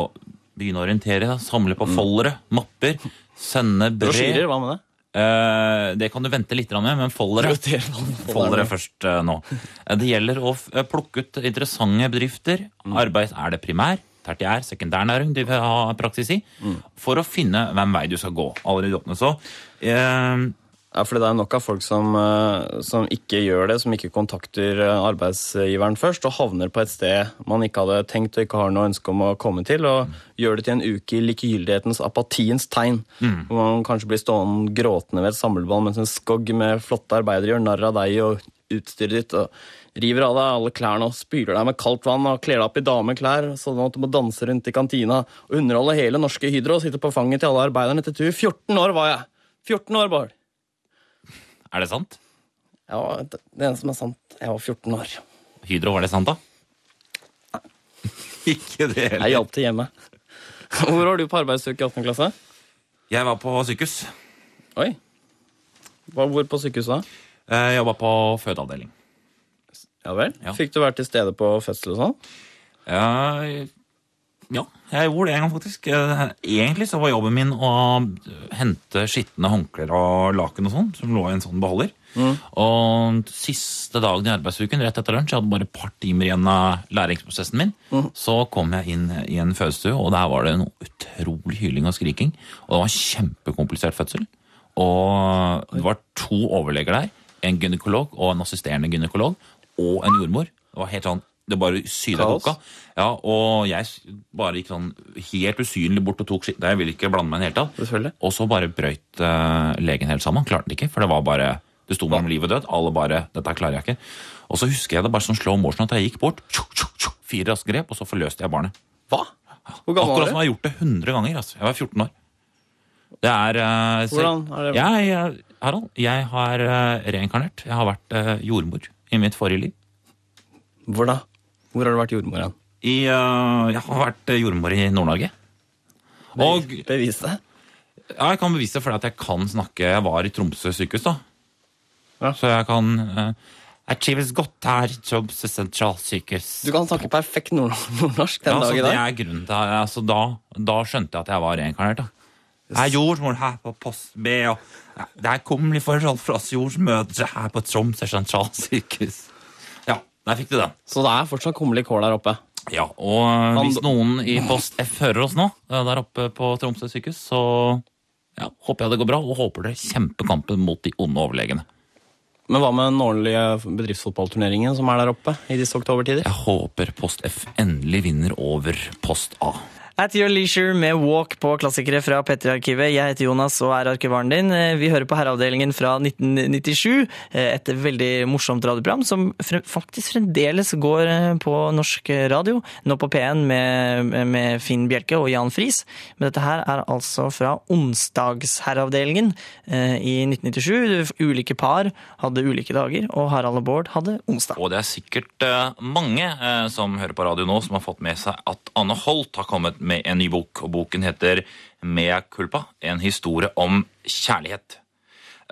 begynne å orientere, samle på foldere, mapper, sende brev. Brosjyrer, hva med det? Eh, det kan du vente litt med, men foldere, foldere først eh, nå. Det gjelder å plukke ut interessante bedrifter. Arbeid er det primær, tertiær, sekundærnæring de vil ha praksis i. For å finne hvem vei du skal gå. Allerede åpne. Så Ja, for det er nok av folk som, eh, som ikke gjør det, som ikke kontakter eh, arbeidsgiveren først, og havner på et sted man ikke hadde tenkt og ikke har noe ønske om å komme til, og gjør det til en uke i likegyldighetens, apatiens tegn. Hvor man kanskje blir stående gråtende ved et samlebånd mens en skogg med flotte arbeidere gjør narr av deg og utstyret ditt. og River av deg alle klærne og spyler deg med kaldt vann og kler deg opp i dameklær, sånn at du må danse rundt i kantina og underholde hele norske Hydro og sitte på fanget til alle arbeiderne til tur. 14 år var jeg! 14 år, Bård. Er det sant? Ja, det eneste som er sant, jeg var 14 år. Hydro, var det sant, da? Nei. Ikke det heller. Jeg hjalp til hjemme. Hvor var du på arbeidsuke i 8. klasse? Jeg var på sykehus. Oi. Hvor på sykehuset da? Eh, Jeg jobba på fødeavdeling. Ja vel? Ja. Fikk du vært til stede på fødsel og sånn? Ja, ja, jeg gjorde det en gang, faktisk. Eh, Egentlig så var jobben min å hente skitne håndklær og laken og sånn, som lå i en sånn beholder. Og siste dagen i arbeidsuken, rett etter lunsj, jeg hadde bare et par timer igjen av læringsprosessen min, så kom jeg inn i en fødestue, og der var det noe utrolig hyling og skriking. Og det var en kjempekomplisert fødsel. Og det var to overleger der, en gynekolog og en assisterende gynekolog, og en jordmor. Det var helt sånn, det bare syda koka. Ja, og jeg bare gikk sånn helt usynlig bort og tok skitt. Jeg ville ikke blande meg i det hele tatt. Og så bare brøyt uh, legen helt sammen. Klarte det ikke, for det var bare Det sto mellom liv og død. Alle bare Dette klarer jeg ikke. Og så husker jeg det bare som slow motion at jeg gikk bort, fire raske grep, og så forløste jeg barnet. Hva? Hvor gammel Akkurat var som jeg har gjort det 100 ganger. Altså. Jeg var 14 år. Det er uh, Hvordan er det- Jeg, Harald, jeg har uh, reinkarnert. Jeg har vært uh, jordmor i mitt forrige liv. Hvor da? Hvor har du vært jordmor hen? I, eh, jeg har vært eh, jordmor i Nord-Norge. Og Bevis det. ja, jeg kan bevise det fordi at jeg kan snakke Jeg var i Tromsø sykehus, da. Ja. Så jeg kan uh, Jeg trives godt her i Tromsø sentralsykehus. Du kan snakke perfekt nord nordnorsk den ja, så dag i det er grunnen til altså, da, da skjønte jeg at jeg var reinkarnert. da. Jeg er jordmor her på post B, og det er kummerlige forhold for oss jordmødre her på Tromsø sentralsykehus. Der fikk du den. Så det er fortsatt kummerlig kål der oppe. Ja, og eh, hvis noen i Post F hører oss nå, eh, der oppe på Tromsø sykehus, så ja, håper jeg det går bra, og håper dere kjemper kampen mot de onde overlegene. Men hva med den årlige bedriftsfotballturneringen som er der oppe i disse oktobertider? Jeg håper Post F endelig vinner over Post A. At Your Leisure med Walk på klassikere fra P3-arkivet. Jeg heter Jonas og er arkivaren din. Eh, Vi hører på Herreavdelingen fra 1997. eh, Et veldig morsomt radioprogram som faktisk fremdeles går eh, på norsk radio. Nå på P1 med, med Finn Bjelke og Jan Friis. Men dette her er altså fra onsdagsherreavdelingen i 1997. Ulike par hadde ulike dager, og Harald og Bård hadde onsdag. Og det er sikkert mange som hører på radio nå, som har fått med seg at Anne Holt har kommet med en ny bok. Og boken heter Mea culpa, en historie om kjærlighet.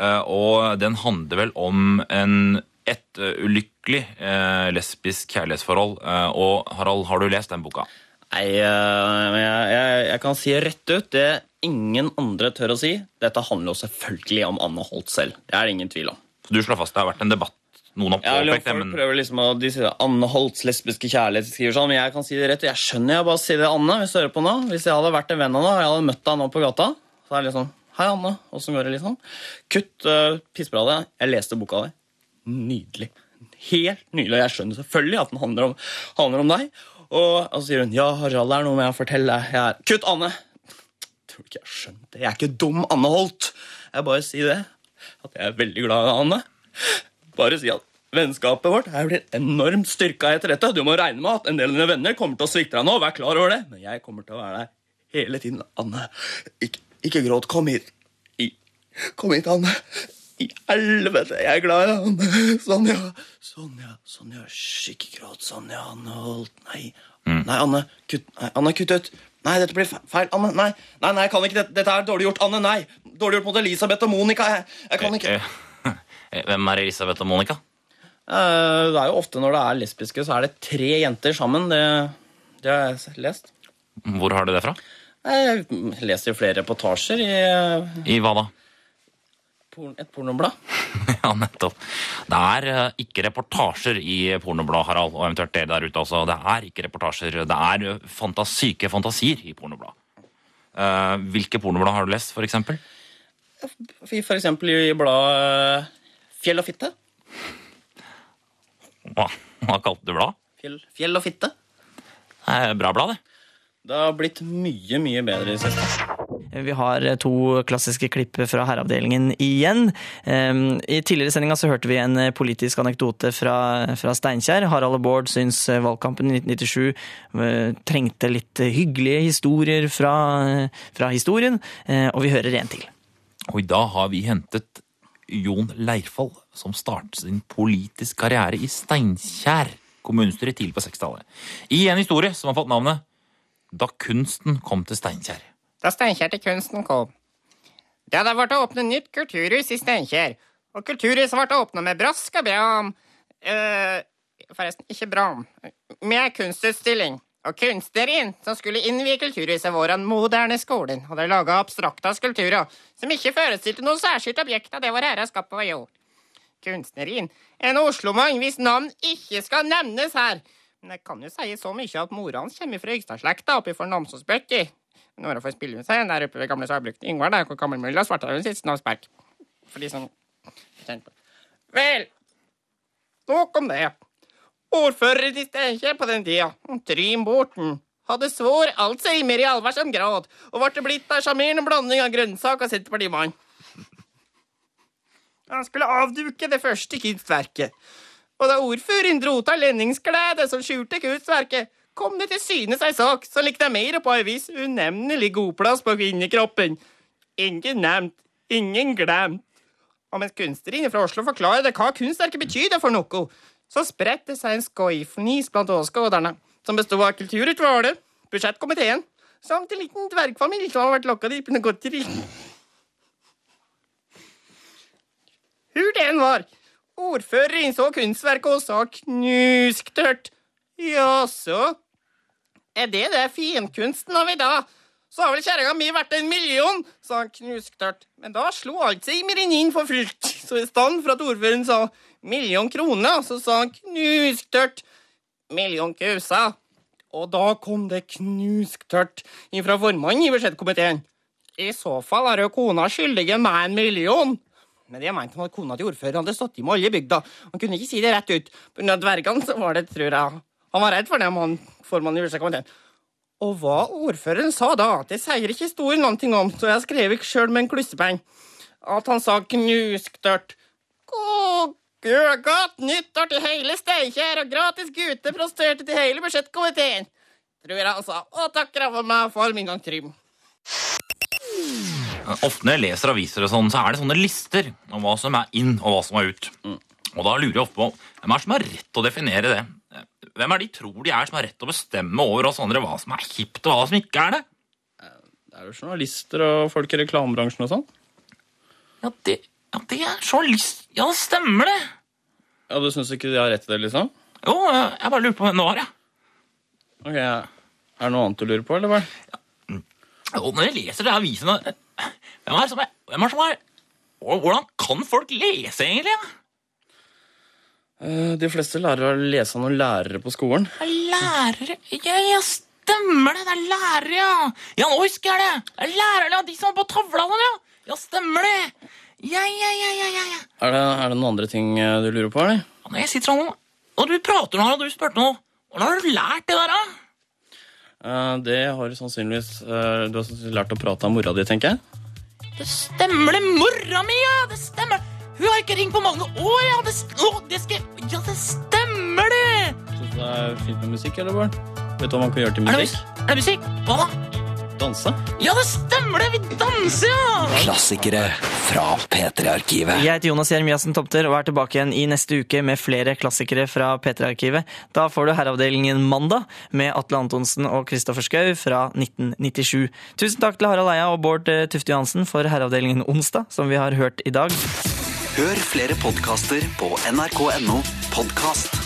Eh, og den handler vel om en, et eh, ulykkelig eh, lesbisk kjærlighetsforhold. Og Harald, har du lest den boka? Nei, men jeg, jeg, jeg kan si rett ut det ingen andre tør å si. Dette handler jo selvfølgelig om Anne Holt selv. Det er det ingen tvil om. Så du slår fast det har vært en debatt? Noen har påpekt det, men prøver liksom å de sier Anne Holts lesbiske kjærlighet skriver sånn, men jeg kan si det rett. Jeg skjønner jeg bare sier det, Anne, hvis du hører på nå. Hvis jeg hadde vært en venn av deg, og jeg hadde møtt deg nå på gata, så er det liksom Hei, Anne. Åssen går det, liksom? Kutt uh, pissbladet. Jeg leste boka di. Nydelig. Helt nydelig. Og jeg skjønner selvfølgelig at den handler om, handler om deg. Og, og så sier hun ja, Harald, det er noe med å fortelle. Jeg er Kutt, Anne! Tror du ikke jeg har skjønt det? Jeg er ikke dum, Anne Holt. Jeg bare sier det. At jeg er veldig glad i Anne. Bare si at vennskapet vårt er blitt enormt styrka etter dette. Du må regne med at en del av dine venner kommer til å svikte deg nå. Vær klar over det. Men jeg kommer til å være der hele tiden. Anne, ikke, ikke gråt. Kom hit. I, kom hit, Anne. I helvete, jeg er glad i deg, Anne. Sonja. Sonja, Sonja. Hysj, ikke gråt. Sonja, Anne Holt. Nei. Nei, Anne. Kutt, nei, Anne, kutt ut. Nei, dette blir feil. Anne, nei. Nei, nei, jeg kan ikke. Dette, dette er dårlig gjort. Anne, nei. Dårlig gjort mot Elisabeth og Monica. Jeg, jeg kan ikke. Eh, Hvem er Elisabeth og Monica? Eh, Det er jo ofte når det er lesbiske, så er det tre jenter sammen. Det, det har jeg lest. Hvor har du det fra? Jeg leser flere reportasjer i eh, I hva da? et pornoblad. Ja, nettopp. Det er eh, ikke reportasjer i pornoblad, Harald, og eventuelt dere der ute også. Det er ikke reportasjer, det er eh, fantas syke fantasier i pornoblad. Eh, hvilke pornoblad har du lest, for eksempel? For eksempel i bladet Fjell og fitte. Hva, hva kalte du blad? Fjell, fjell og fitte. Det er bra blad, det. Det har blitt mye, mye bedre i det siste. Vi har to klassiske klipp fra herreavdelingen igjen. Um, I tidligere sendinga så hørte vi en politisk anekdote fra, fra Steinkjer. Harald og Bård syns valgkampen i 1997 eh, trengte litt hyggelige historier fra, fra historien, eh, og vi hører en til. Og i dag har vi hentet Jon Leirfall, som startet sin politiske karriere i Steinkjer kommunestyre tidlig på 60-tallet. I en historie som har fått navnet Da kunsten kom til Steinkjer. Da Steinkjer til kunsten kom. Det hadde vært å åpne nytt kulturhus i Steinkjer, og kulturhuset ble åpna med brask og bram eh, Forresten, ikke bram. Med kunstutstilling. Og kunstnerien som skulle innvie kulturhuset våren moderne skolen, hadde laga abstrakte skulpturer som ikke forestilte noe særskilt objekt av det vår Herre har skapt på jord. Kunstnerien, en oslomann hvis navn ikke skal nevnes her. Men jeg kan jo si så mye at mora hans kommer fra Ygstadslekta oppe for Namsosbøtti. Når hun får spille med seg der oppe ved gamle Sagbrukten Yngvar, der hvor gammelmølla Svartdalen sitt navnsberg. For de som kjenner på Vel, nok om det. Ordfører i Steinkjer på den tida, Trym Borten, hadde svor alzheimer i allvarsom grad og ble blitt ei sjarmerende blanding av grønnsak og senterpartimann. Han skulle avduke det første kunstverket. Og da ordføreren dro av lenningskledet som skjulte kunstverket, kom det til synes ei sak som likte mer på ei viss unevnelig godplass på kvinnekroppen. Ingen nevnt, ingen glemt. Og mens kunstnerinnen fra Oslo forklarer hva kunstverket betydde for noe, så spredte seg en skøyfnis blant åskåderne, som bestod av kulturutvalget, budsjettkomiteen, samt en liten dvergfamilie som har vært lokka dit med godteri. Hvor det enn var, ordfører innså kunstverket og sa knusktørt. Jaså, er det det finkunsten av i dag? Så har vel kjerringa mi vært en million, sa han knusktørt. Men da slo alzheimeren inn for fullt, så i stedet for at ordføreren sa million kroner, så sa han knusktørt million kuser. Og da kom det knusktørt ifra formannen i budsjettkomiteen. I så fall er jo kona skyldige meg en million. Men det mente han at kona til ordføreren hadde stått i med alle i bygda. Han kunne ikke si det rett ut. Grunn dvergene så var det, tror jeg Han var redd for det, han formannen i budsjettkomiteen. Og hva ordføreren sa da, det sier ikke historien ting om, så jeg skrev ikke sjøl med en klussepenn. At han sa knusktørt Godt nyttår til hele Steinkjer og gratis guteprosterte til hele budsjettkomiteen. Tror jeg han sa. Og takker for meg for min gang, Trym. Ofte når jeg leser aviser, og sånn, så er det sånne lister om hva som er inn og hva som er ut. Og da lurer jeg ofte på hvem er det som har rett til å definere det? Hvem er de tror de er som har rett til å bestemme over oss andre hva som er hipt, og hva som ikke er det? Det er jo journalister og folk i reklamebransjen og sånn. Ja, det, ja, det er journalist... Ja, det stemmer det! Ja, Du syns ikke de har rett til det, liksom? Jo, jeg bare lurer på hvem det var, jeg. Ok, Er det noe annet du lurer på, eller hva? Og når jeg leser det avisen Hvem er det som er, hvem er, som er Hvordan kan folk lese, egentlig? Ja? Eh, De fleste lærer å lese av noen lærere på skolen. Er Lærere Ja, ja, stemmer det! Det er lærere, ja! Ja, nå husker jeg det! Det er lærere, ja! De som er på tavla sånn, ja! Ja, stemmer det! Ja, ja, ja, ja, ja. Er det, er det noen andre ting eh, du lurer på, eller? Når jeg sitter sånn, og du prater nå, og du spurte noe Hvordan har du lært det der, da? Eh, Det har du sannsynligvis eh, Du har sannsynligvis lært å prate av mora di, tenker jeg. Det stemmer det! Mora mi, ja! Det stemmer! Hun har ikke ringt på mange år! Ja, det, det, skal, ja, det stemmer, det! Syns du det er fint med musikk, eller, Bård? Vet du hva man kan gjøre til Er det, musikk? er det musikk? Hva da? Danse? Ja, det stemmer det! Vi danser, ja! Klassikere fra P3-arkivet. Jeg heter Jonas Jeremiassen Tomter og er tilbake igjen i neste uke med flere klassikere fra P3-arkivet. Da får du Herreavdelingen Mandag med Atle Antonsen og Kristoffer Schou fra 1997. Tusen takk til Harald Eia og Bård eh, Tufte Johansen for Herreavdelingen Onsdag, som vi har hørt i dag. Hør flere podkaster på nrk.no podkast.